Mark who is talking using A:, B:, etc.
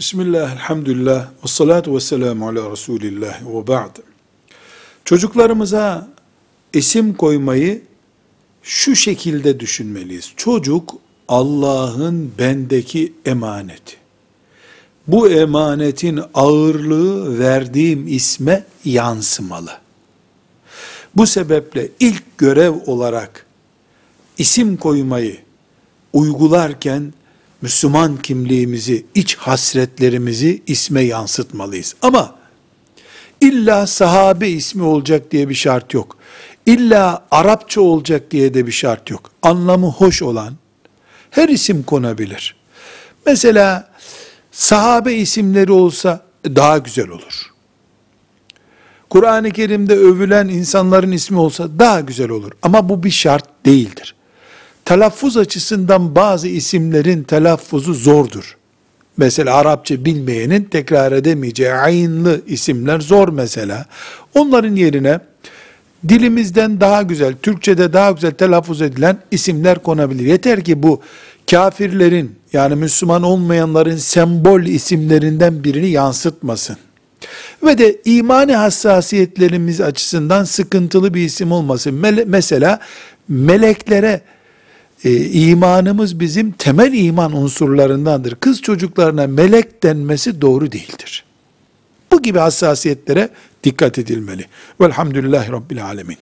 A: Bismillah, elhamdülillah, ve salatu ve selamu ala Resulillah ve ba'd. Çocuklarımıza isim koymayı şu şekilde düşünmeliyiz. Çocuk Allah'ın bendeki emaneti. Bu emanetin ağırlığı verdiğim isme yansımalı. Bu sebeple ilk görev olarak isim koymayı uygularken Müslüman kimliğimizi, iç hasretlerimizi isme yansıtmalıyız. Ama illa sahabe ismi olacak diye bir şart yok. İlla Arapça olacak diye de bir şart yok. Anlamı hoş olan her isim konabilir. Mesela sahabe isimleri olsa daha güzel olur. Kur'an-ı Kerim'de övülen insanların ismi olsa daha güzel olur. Ama bu bir şart değildir. Telaffuz açısından bazı isimlerin telaffuzu zordur. Mesela Arapça bilmeyenin tekrar edemeyeceği aynlı isimler zor mesela. Onların yerine dilimizden daha güzel, Türkçe'de daha güzel telaffuz edilen isimler konabilir. Yeter ki bu kafirlerin yani Müslüman olmayanların sembol isimlerinden birini yansıtmasın. Ve de imani hassasiyetlerimiz açısından sıkıntılı bir isim olmasın. Mele- mesela meleklere e, imanımız bizim temel iman unsurlarındandır. Kız çocuklarına melek denmesi doğru değildir. Bu gibi hassasiyetlere dikkat edilmeli. Velhamdülillahi Rabbil Alemin.